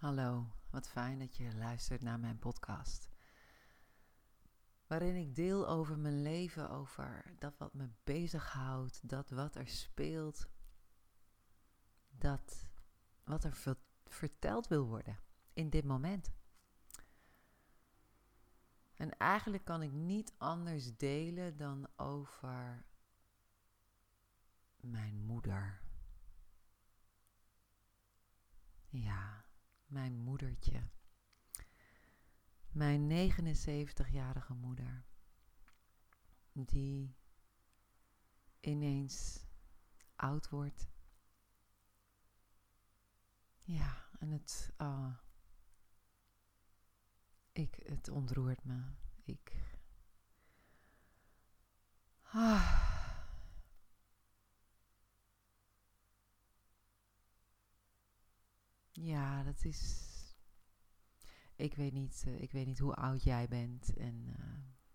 Hallo, wat fijn dat je luistert naar mijn podcast. Waarin ik deel over mijn leven, over dat wat me bezighoudt, dat wat er speelt, dat wat er verteld wil worden in dit moment. En eigenlijk kan ik niet anders delen dan over mijn moeder. Ja mijn moedertje. Mijn 79-jarige moeder. Die ineens oud wordt. Ja, en het. Uh, ik, het ontroert me. Ik. Ah. Ja, dat is. Ik weet niet, uh, ik weet niet hoe oud jij bent en uh,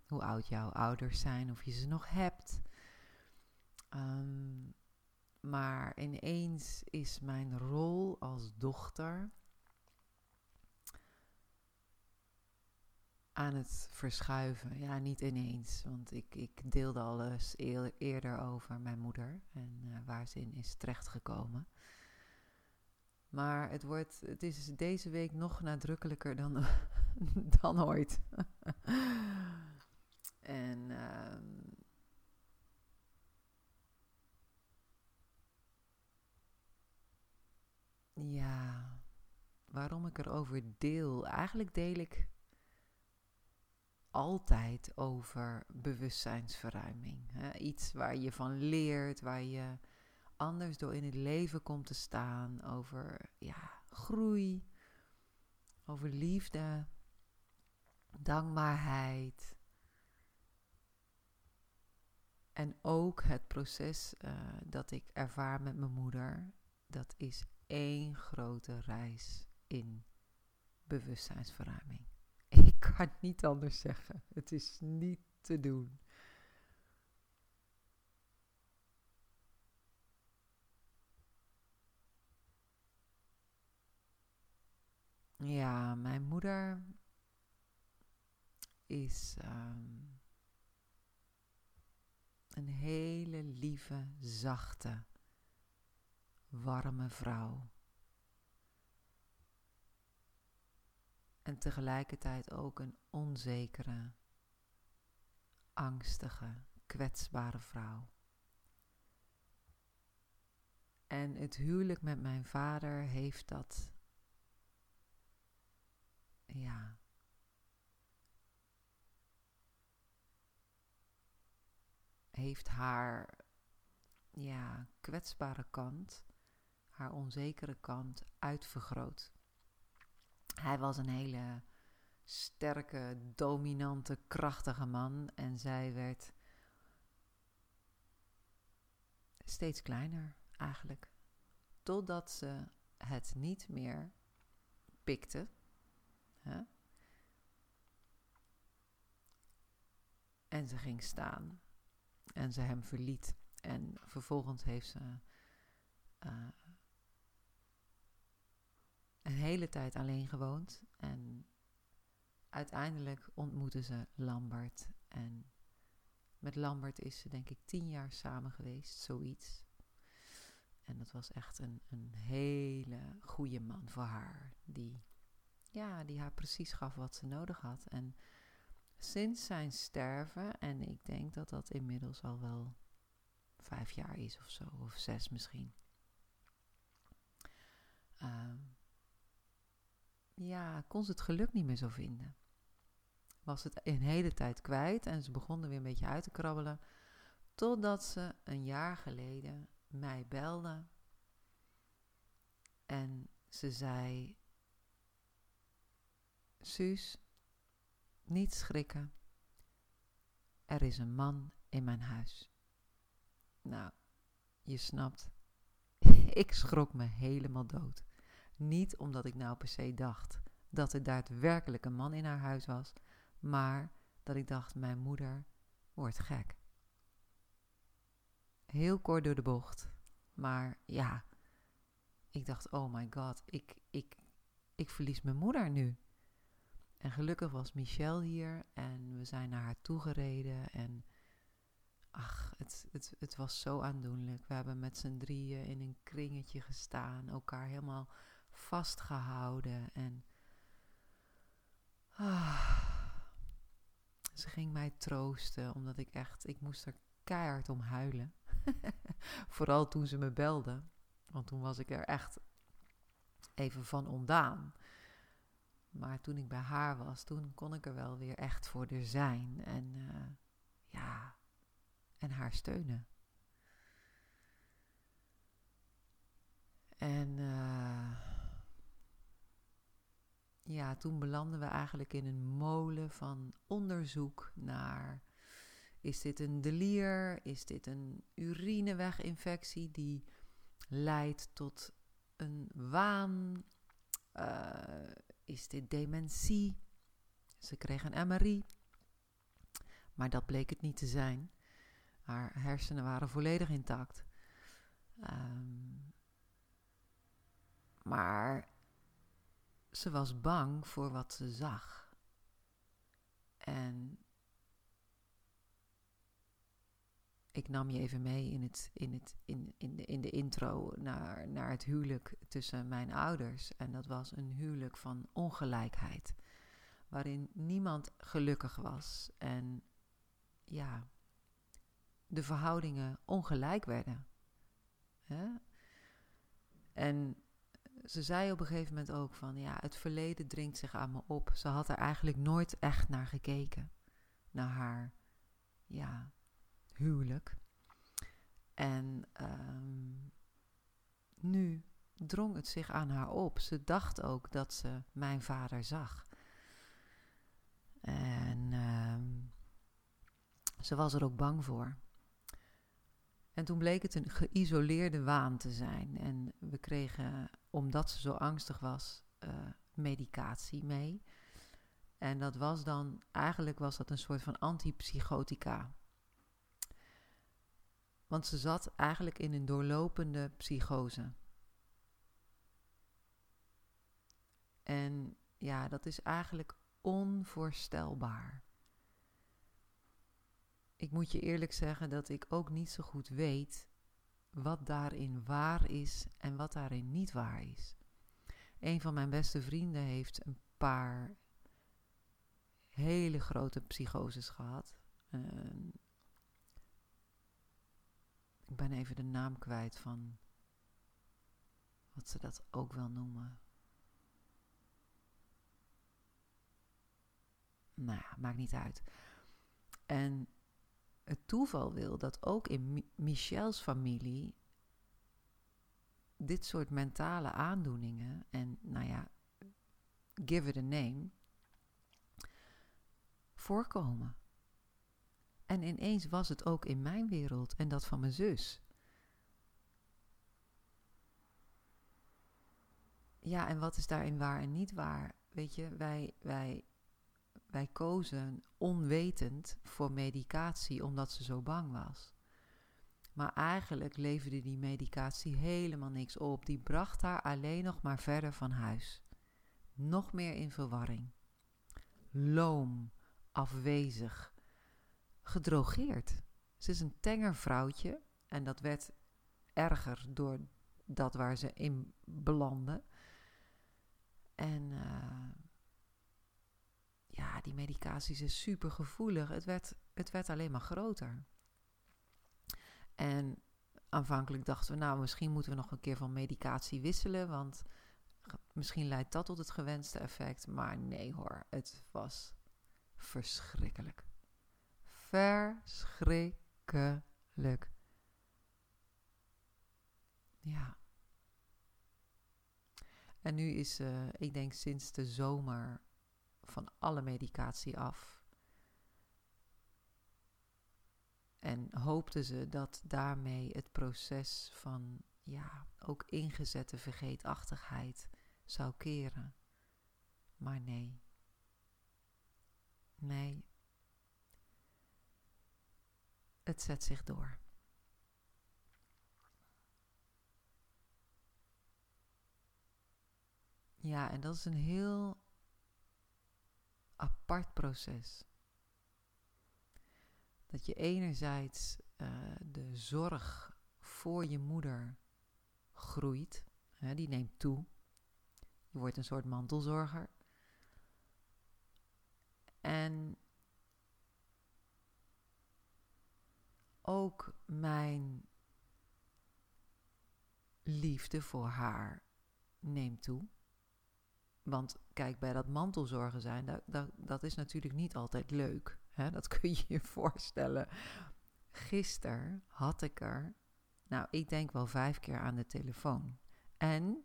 hoe oud jouw ouders zijn, of je ze nog hebt. Um, maar ineens is mijn rol als dochter aan het verschuiven. Ja, niet ineens, want ik, ik deelde alles eerder over mijn moeder en uh, waar ze in is terechtgekomen. Maar het, wordt, het is deze week nog nadrukkelijker dan, dan ooit. en um, ja, waarom ik erover deel. Eigenlijk deel ik altijd over bewustzijnsverruiming. Hè? Iets waar je van leert, waar je anders door in het leven komt te staan. Over ja, groei, over liefde, dankbaarheid. En ook het proces uh, dat ik ervaar met mijn moeder, dat is één grote reis in bewustzijnsverruiming. Ik kan het niet anders zeggen. Het is niet te doen. Ja, mijn moeder is um, een hele lieve, zachte, warme vrouw. En tegelijkertijd ook een onzekere, angstige, kwetsbare vrouw. En het huwelijk met mijn vader heeft dat ja. Heeft haar ja, kwetsbare kant, haar onzekere kant uitvergroot. Hij was een hele sterke, dominante, krachtige man en zij werd steeds kleiner eigenlijk. Totdat ze het niet meer pikte en ze ging staan. En ze hem verliet. En vervolgens heeft ze uh, een hele tijd alleen gewoond. En uiteindelijk ontmoette ze Lambert. En met Lambert is ze denk ik tien jaar samen geweest, zoiets. En dat was echt een, een hele goede man voor haar. Die ja, die haar precies gaf wat ze nodig had. En sinds zijn sterven, en ik denk dat dat inmiddels al wel vijf jaar is of zo, of zes misschien. Uh, ja, kon ze het geluk niet meer zo vinden. Was het een hele tijd kwijt en ze begon er weer een beetje uit te krabbelen. Totdat ze een jaar geleden mij belde. En ze zei: Suus, niet schrikken. Er is een man in mijn huis. Nou, je snapt, ik schrok me helemaal dood. Niet omdat ik nou per se dacht dat er daadwerkelijk een man in haar huis was, maar dat ik dacht, mijn moeder wordt gek. Heel kort door de bocht, maar ja, ik dacht, oh my god, ik, ik ik verlies mijn moeder nu. En gelukkig was Michel hier en we zijn naar haar toegereden. En ach, het, het, het was zo aandoenlijk. We hebben met z'n drieën in een kringetje gestaan, elkaar helemaal vastgehouden. En ah, ze ging mij troosten, omdat ik echt, ik moest er keihard om huilen. Vooral toen ze me belde, want toen was ik er echt even van ondaan. Maar toen ik bij haar was, toen kon ik er wel weer echt voor er zijn. En uh, ja, en haar steunen. En uh, ja, toen belanden we eigenlijk in een molen van onderzoek naar: is dit een delier? Is dit een urineweginfectie die leidt tot een waan? Uh, is dit dementie? Ze kreeg een MRI, maar dat bleek het niet te zijn. Haar hersenen waren volledig intact. Um, maar ze was bang voor wat ze zag. En ik nam je even mee in, het, in, het, in, in, de, in de intro naar, naar het huwelijk tussen mijn ouders. En dat was een huwelijk van ongelijkheid. Waarin niemand gelukkig was. En ja, de verhoudingen ongelijk werden. Hè? En ze zei op een gegeven moment ook van ja, het verleden dringt zich aan me op. Ze had er eigenlijk nooit echt naar gekeken. Naar haar ja, huwelijk. En um, nu drong het zich aan haar op. Ze dacht ook dat ze mijn vader zag. En um, ze was er ook bang voor. En toen bleek het een geïsoleerde waan te zijn. En we kregen, omdat ze zo angstig was, uh, medicatie mee. En dat was dan, eigenlijk was dat een soort van antipsychotica. Want ze zat eigenlijk in een doorlopende psychose. En ja, dat is eigenlijk onvoorstelbaar. Ik moet je eerlijk zeggen dat ik ook niet zo goed weet wat daarin waar is en wat daarin niet waar is. Een van mijn beste vrienden heeft een paar hele grote psychoses gehad. Ik ben even de naam kwijt van wat ze dat ook wel noemen. Nou ja, maakt niet uit. En het toeval wil dat ook in Michel's familie dit soort mentale aandoeningen en, nou ja, give it a name, voorkomen. En ineens was het ook in mijn wereld en dat van mijn zus. Ja, en wat is daarin waar en niet waar? Weet je, wij, wij wij kozen onwetend voor medicatie omdat ze zo bang was. Maar eigenlijk leverde die medicatie helemaal niks op. Die bracht haar alleen nog maar verder van huis. Nog meer in verwarring. Loom, afwezig, gedrogeerd. Ze is een tenger vrouwtje en dat werd erger door dat waar ze in belandde. En uh, ja, die medicatie is super gevoelig. Het werd, het werd alleen maar groter. En aanvankelijk dachten we, nou, misschien moeten we nog een keer van medicatie wisselen, want misschien leidt dat tot het gewenste effect. Maar nee hoor, het was verschrikkelijk. Verschrikkelijk. Ja. En nu is, uh, ik denk sinds de zomer van alle medicatie af. En hoopten ze dat daarmee het proces van ja, ook ingezette vergeetachtigheid zou keren. Maar nee. Nee. Het zet zich door. Ja, en dat is een heel apart proces. Dat je enerzijds uh, de zorg voor je moeder groeit, hè, die neemt toe. Je wordt een soort mantelzorger. En ook mijn liefde voor haar neemt toe. Want kijk, bij dat mantelzorgen zijn, dat, dat, is natuurlijk niet altijd leuk. Hè? Dat kun je je voorstellen. Gisteren had ik er, nou, ik denk wel vijf keer aan de telefoon. En,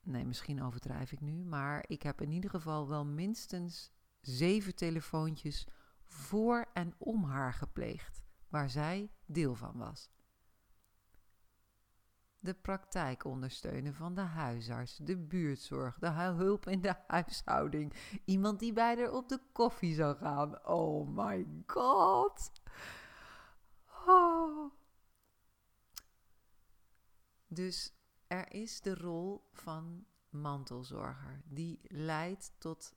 nee, misschien overdrijf ik nu, maar ik heb in ieder geval wel minstens zeven telefoontjes voor en om haar gepleegd, waar zij deel van was de praktijk ondersteunen van de huisarts, de buurtzorg, de hulp in de huishouding, iemand die bij haar op de koffie zou gaan. Oh my god. Oh. Dus er is de rol van mantelzorger, die leidt tot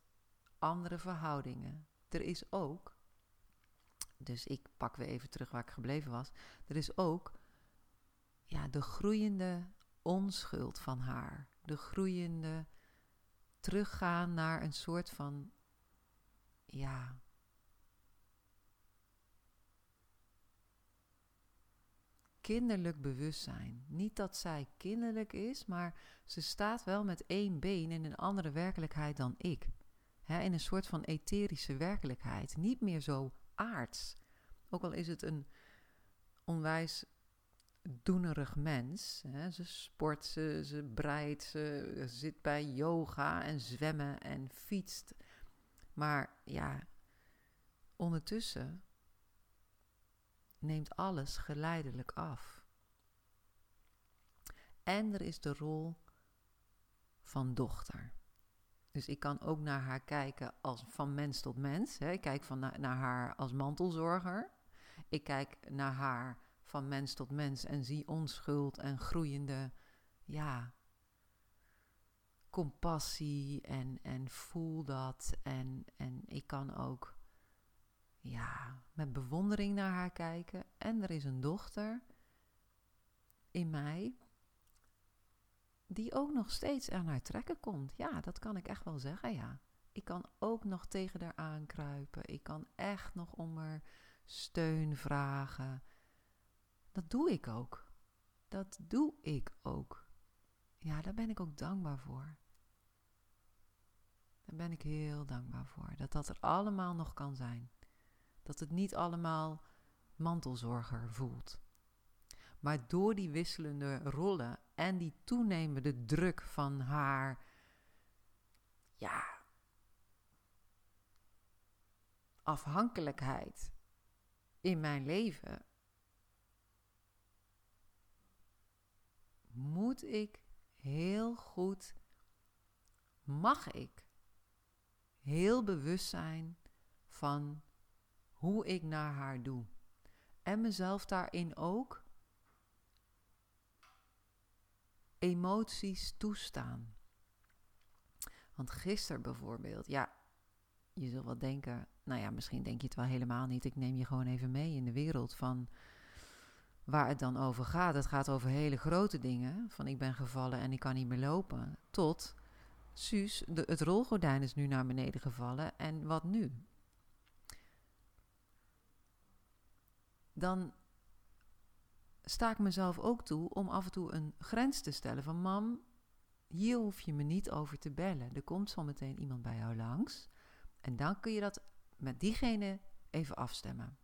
andere verhoudingen. Er is ook, dus ik pak weer even terug waar ik gebleven was, er is ook ja, de groeiende onschuld van haar. De groeiende teruggaan naar een soort van, ja. Kinderlijk bewustzijn. Niet dat zij kinderlijk is, maar ze staat wel met één been in een andere werkelijkheid dan ik. in een soort van etherische werkelijkheid. Niet meer zo aards. Ook al is het een onwijs doenerig mens. Hè. Ze sport, ze, ze breidt, ze zit bij yoga en zwemmen en fietst. Maar ja, ondertussen neemt alles geleidelijk af. En er is de rol van dochter. Dus ik kan ook naar haar kijken als van mens tot mens. Hè. Ik kijk van naar haar als mantelzorger. Ik kijk naar haar van mens tot mens en zie onschuld en groeiende, ja, compassie en, en voel dat. En, en ik kan ook, ja, met bewondering naar haar kijken. En er is een dochter in mij die ook nog steeds aan haar trekken komt. Ja, dat kan ik echt wel zeggen, ja. Ik kan ook nog tegen haar aankruipen. Ik kan echt nog om haar steun vragen. Dat doe ik ook. Dat doe ik ook. Ja, daar ben ik ook dankbaar voor. Daar ben ik heel dankbaar voor. Dat dat er allemaal nog kan zijn. Dat het niet allemaal mantelzorger voelt. Maar door die wisselende rollen en die toenemende druk van haar, ja, afhankelijkheid in mijn leven, moet ik heel goed, mag ik heel bewust zijn van hoe ik naar haar doe. En mezelf daarin ook emoties toestaan. Want gisteren bijvoorbeeld, ja, je zult wel denken, nou ja, misschien denk je het wel helemaal niet. Ik neem je gewoon even mee in de wereld van waar het dan over gaat. Het gaat over hele grote dingen. Van ik ben gevallen en ik kan niet meer lopen. Tot, Suus, de, het rolgordijn is nu naar beneden gevallen. En wat nu? Dan sta ik mezelf ook toe om af en toe een grens te stellen. Van mam, hier hoef je me niet over te bellen. Er komt zo meteen iemand bij jou langs. En dan kun je dat met diegene even afstemmen.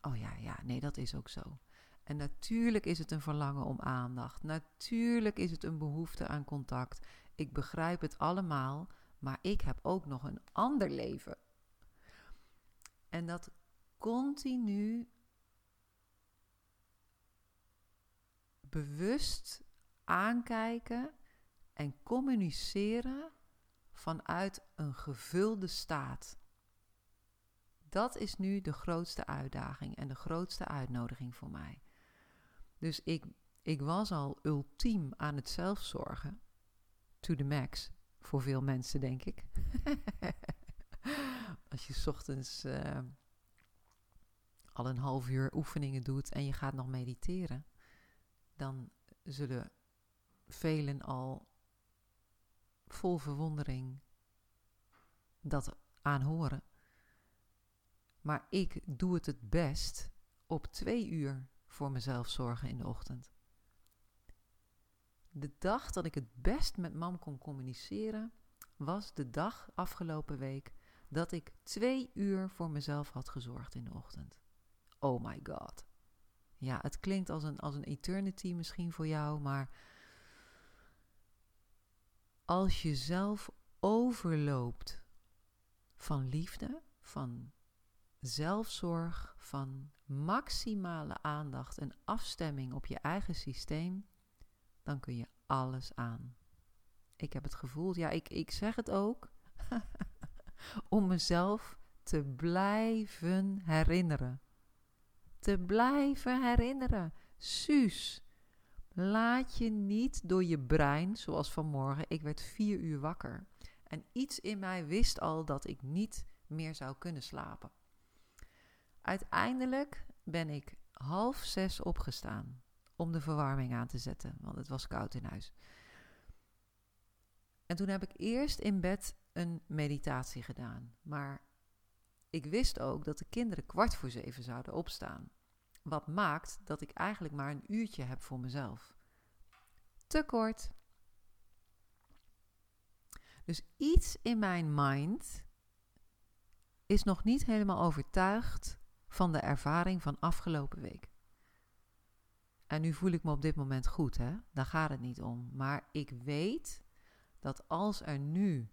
Oh ja, ja, nee, dat is ook zo. En natuurlijk is het een verlangen om aandacht. Natuurlijk is het een behoefte aan contact. Ik begrijp het allemaal, maar ik heb ook nog een ander leven. En dat continu bewust aankijken en communiceren vanuit een gevulde staat. Dat is nu de grootste uitdaging en de grootste uitnodiging voor mij. Dus ik, ik was al ultiem aan het zelfzorgen. to the max. Voor veel mensen, denk ik. Als je ochtends uh, al een half uur oefeningen doet en je gaat nog mediteren, dan zullen velen al vol verwondering dat aanhoren. Maar ik doe het het best op twee uur voor mezelf zorgen in de ochtend. De dag dat ik het best met mam kon communiceren, was de dag afgelopen week dat ik twee uur voor mezelf had gezorgd in de ochtend. Oh my god. Ja, het klinkt als een, als een eternity misschien voor jou, maar als je zelf overloopt van liefde, van zelfzorg, van maximale aandacht en afstemming op je eigen systeem, dan kun je alles aan. Ik heb het gevoel, ja, ik, ik zeg het ook, om mezelf te blijven herinneren. Te blijven herinneren. Suus, laat je niet door je brein, zoals vanmorgen, ik werd vier uur wakker. En iets in mij wist al dat ik niet meer zou kunnen slapen. Uiteindelijk ben ik half zes opgestaan om de verwarming aan te zetten, want het was koud in huis. En toen heb ik eerst in bed een meditatie gedaan. Maar ik wist ook dat de kinderen kwart voor zeven zouden opstaan. Wat maakt dat ik eigenlijk maar een uurtje heb voor mezelf. Te kort. Dus iets in mijn mind is nog niet helemaal overtuigd van de ervaring van afgelopen week. En nu voel ik me op dit moment goed, hè? Daar gaat het niet om. Maar ik weet dat als er nu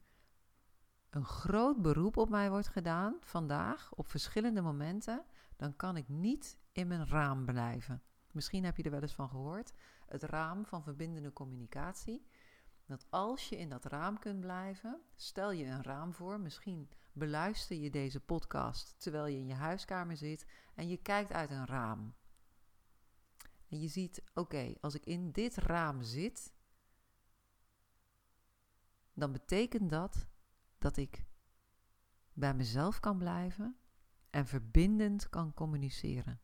een groot beroep op mij wordt gedaan, vandaag, op verschillende momenten, dan kan ik niet in mijn raam blijven. Misschien heb je er wel eens van gehoord. Het raam van verbindende communicatie. Dat als je in dat raam kunt blijven, stel je een raam voor. Misschien beluister je deze podcast terwijl je in je huiskamer zit en je kijkt uit een raam. En je ziet, oké, als ik in dit raam zit, dan betekent dat dat ik bij mezelf kan blijven en verbindend kan communiceren.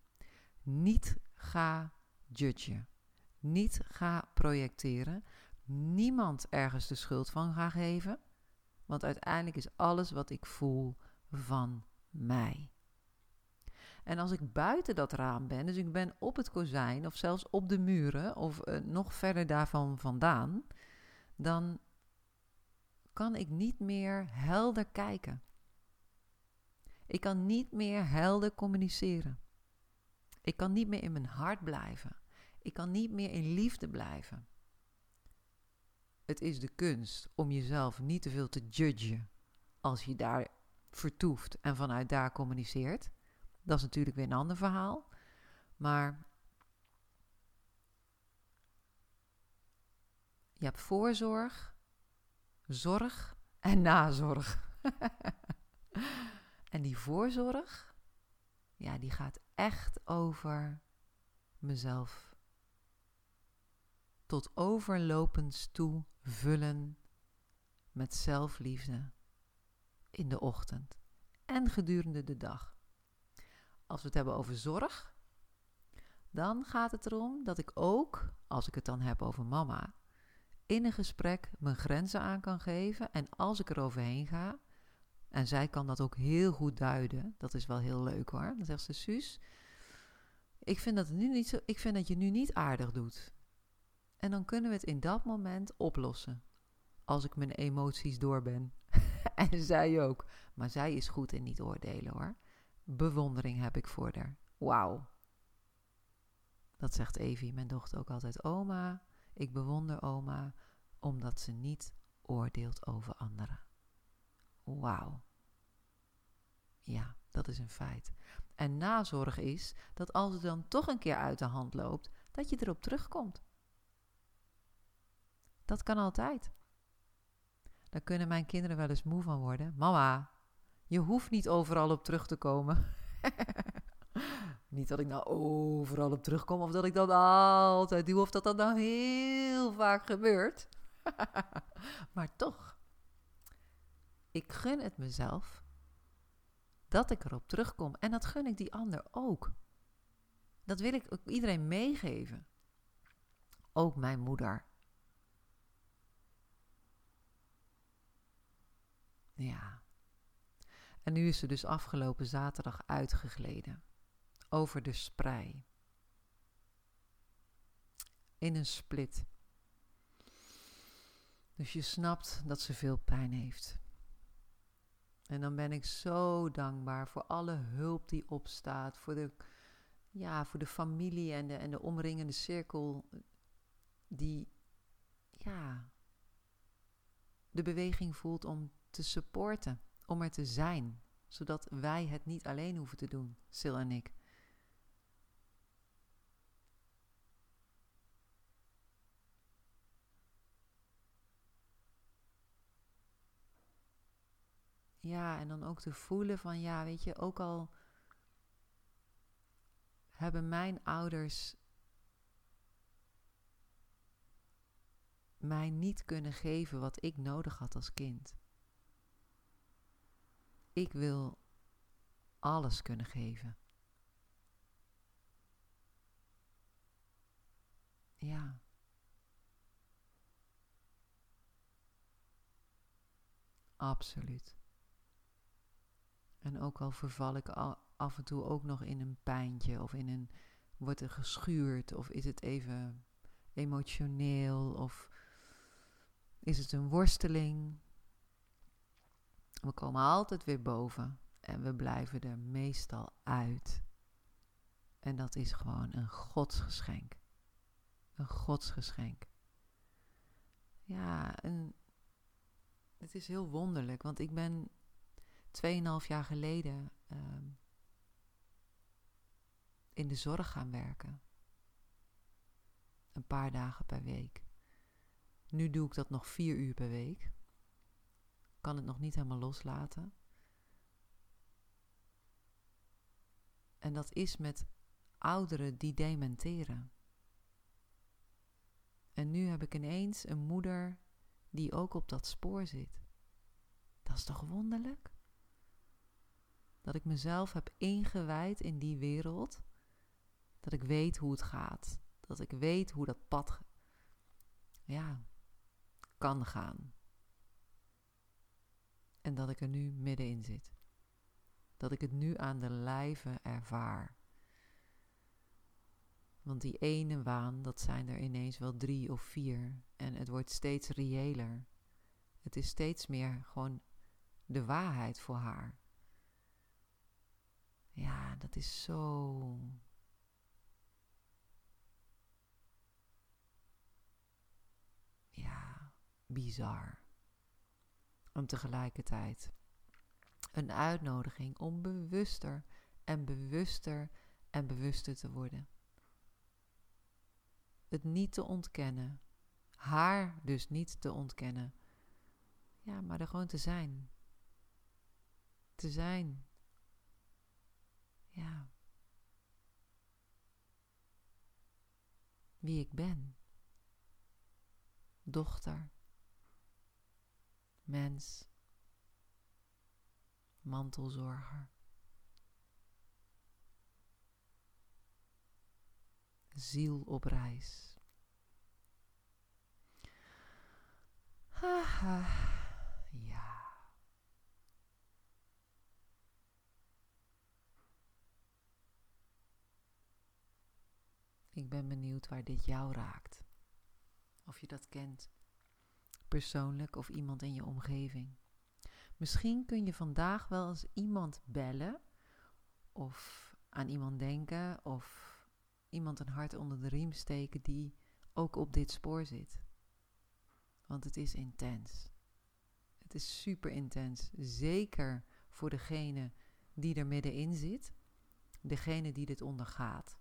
Niet ga judgen. Niet ga projecteren. Niemand ergens de schuld van ga geven. Want uiteindelijk is alles wat ik voel van mij. En als ik buiten dat raam ben, dus ik ben op het kozijn of zelfs op de muren of uh, nog verder daarvan vandaan, dan kan ik niet meer helder kijken. Ik kan niet meer helder communiceren. Ik kan niet meer in mijn hart blijven. Ik kan niet meer in liefde blijven. Het is de kunst om jezelf niet te veel te judgen als je daar vertoeft en vanuit daar communiceert. Dat is natuurlijk weer een ander verhaal. Maar je hebt voorzorg, zorg en nazorg. en die voorzorg, ja, die gaat echt over mezelf tot overlopends toe vullen met zelfliefde in de ochtend en gedurende de dag. Als we het hebben over zorg, dan gaat het erom dat ik ook, als ik het dan heb over mama, in een gesprek mijn grenzen aan kan geven. En als ik er overheen ga, en zij kan dat ook heel goed duiden, dat is wel heel leuk hoor. Dan zegt ze: Suus, ik vind dat, nu niet zo, ik vind dat je nu niet aardig doet. En dan kunnen we het in dat moment oplossen. Als ik mijn emoties door ben. en zij ook. Maar zij is goed in niet oordelen hoor. Bewondering heb ik voor haar. Wauw. Dat zegt Evie, mijn dochter, ook altijd. Oma, ik bewonder oma omdat ze niet oordeelt over anderen. Wauw. Ja, dat is een feit. En nazorg is dat als het dan toch een keer uit de hand loopt, dat je erop terugkomt. Dat kan altijd. Daar kunnen mijn kinderen wel eens moe van worden. Mama, je hoeft niet overal op terug te komen. Niet dat ik nou overal op terugkom of dat ik dat altijd doe of dat dat nou heel vaak gebeurt. maar toch, ik gun het mezelf dat ik erop terugkom. En dat gun ik die ander ook. Dat wil ik ook iedereen meegeven. Ook mijn moeder. Ja. En nu is ze dus afgelopen zaterdag uitgegleden. Over de sprei. In een split. Dus je snapt dat ze veel pijn heeft. En dan ben ik zo dankbaar voor alle hulp die opstaat, voor de, ja, voor de familie en de, en de omringende cirkel die ja, de beweging voelt om te supporten, om er te zijn, zodat wij het niet alleen hoeven te doen, Sil en ik. Ja, en dan ook te voelen van ja, weet je, ook al hebben mijn ouders mij niet kunnen geven wat ik nodig had als kind. Ik wil alles kunnen geven. Ja. Absoluut. En ook al verval ik af en toe ook nog in een pijntje of in een wordt er geschuurd of is het even emotioneel of is het een worsteling. We komen altijd weer boven en we blijven er meestal uit. En dat is gewoon een godsgeschenk. Een godsgeschenk. Ja, en het is heel wonderlijk, want ik ben 2,5 jaar geleden uh, in de zorg gaan werken. Een paar dagen per week. Nu doe ik dat nog vier uur per week. Kan het nog niet helemaal loslaten. En dat is met ouderen die dementeren. En nu heb ik ineens een moeder die ook op dat spoor zit. Dat is toch wonderlijk? Dat ik mezelf heb ingewijd in die wereld. Dat ik weet hoe het gaat. Dat ik weet hoe dat pad ja, kan gaan. En dat ik er nu middenin zit. Dat ik het nu aan de lijve ervaar. Want die ene waan, dat zijn er ineens wel drie of vier. En het wordt steeds reëler. Het is steeds meer gewoon de waarheid voor haar. Ja, dat is zo. Ja, bizar. En tegelijkertijd een uitnodiging om bewuster en bewuster en bewuster te worden. Het niet te ontkennen. Haar dus niet te ontkennen. Ja, maar er gewoon te zijn. Te zijn ja, wie ik ben. Dochter, mens, mantelzorger. Ziel op reis. Haha, ja. Ik ben benieuwd waar dit jou raakt. Of je dat kent, persoonlijk of iemand in je omgeving. Misschien kun je vandaag wel eens iemand bellen of aan iemand denken of iemand een hart onder de riem steken die ook op dit spoor zit. Want het is intens. Het is super intens. Zeker voor degene die er middenin zit, degene die dit ondergaat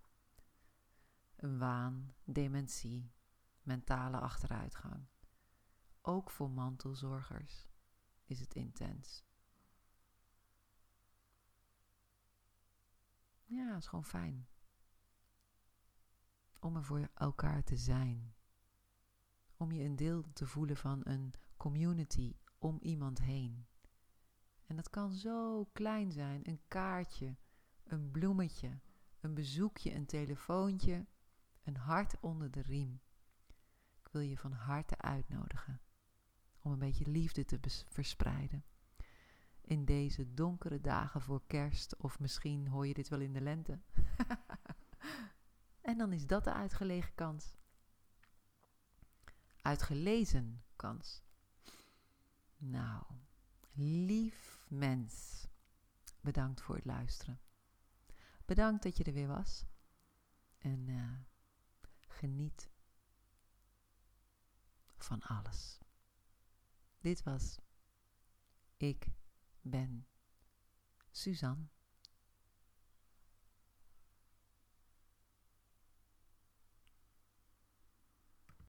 een waan, dementie, mentale achteruitgang. Ook voor mantelzorgers is het intens. Ja, het is gewoon fijn. Om er voor elkaar te zijn. om je een deel te voelen van een community om iemand heen. En dat kan zo klein zijn: een kaartje, een bloemetje, een bezoekje, een telefoontje, een hart onder de riem. Ik wil je van harte uitnodigen om een beetje liefde te verspreiden. In deze donkere dagen voor kerst, of misschien hoor je dit wel in de lente. en dan is dat de uitgelegen kans. Uitgelezen kans. Nou, lief mens, bedankt voor het luisteren. Bedankt dat je er weer was. En uh, geniet van alles. Dit was Ik ben Suzanne.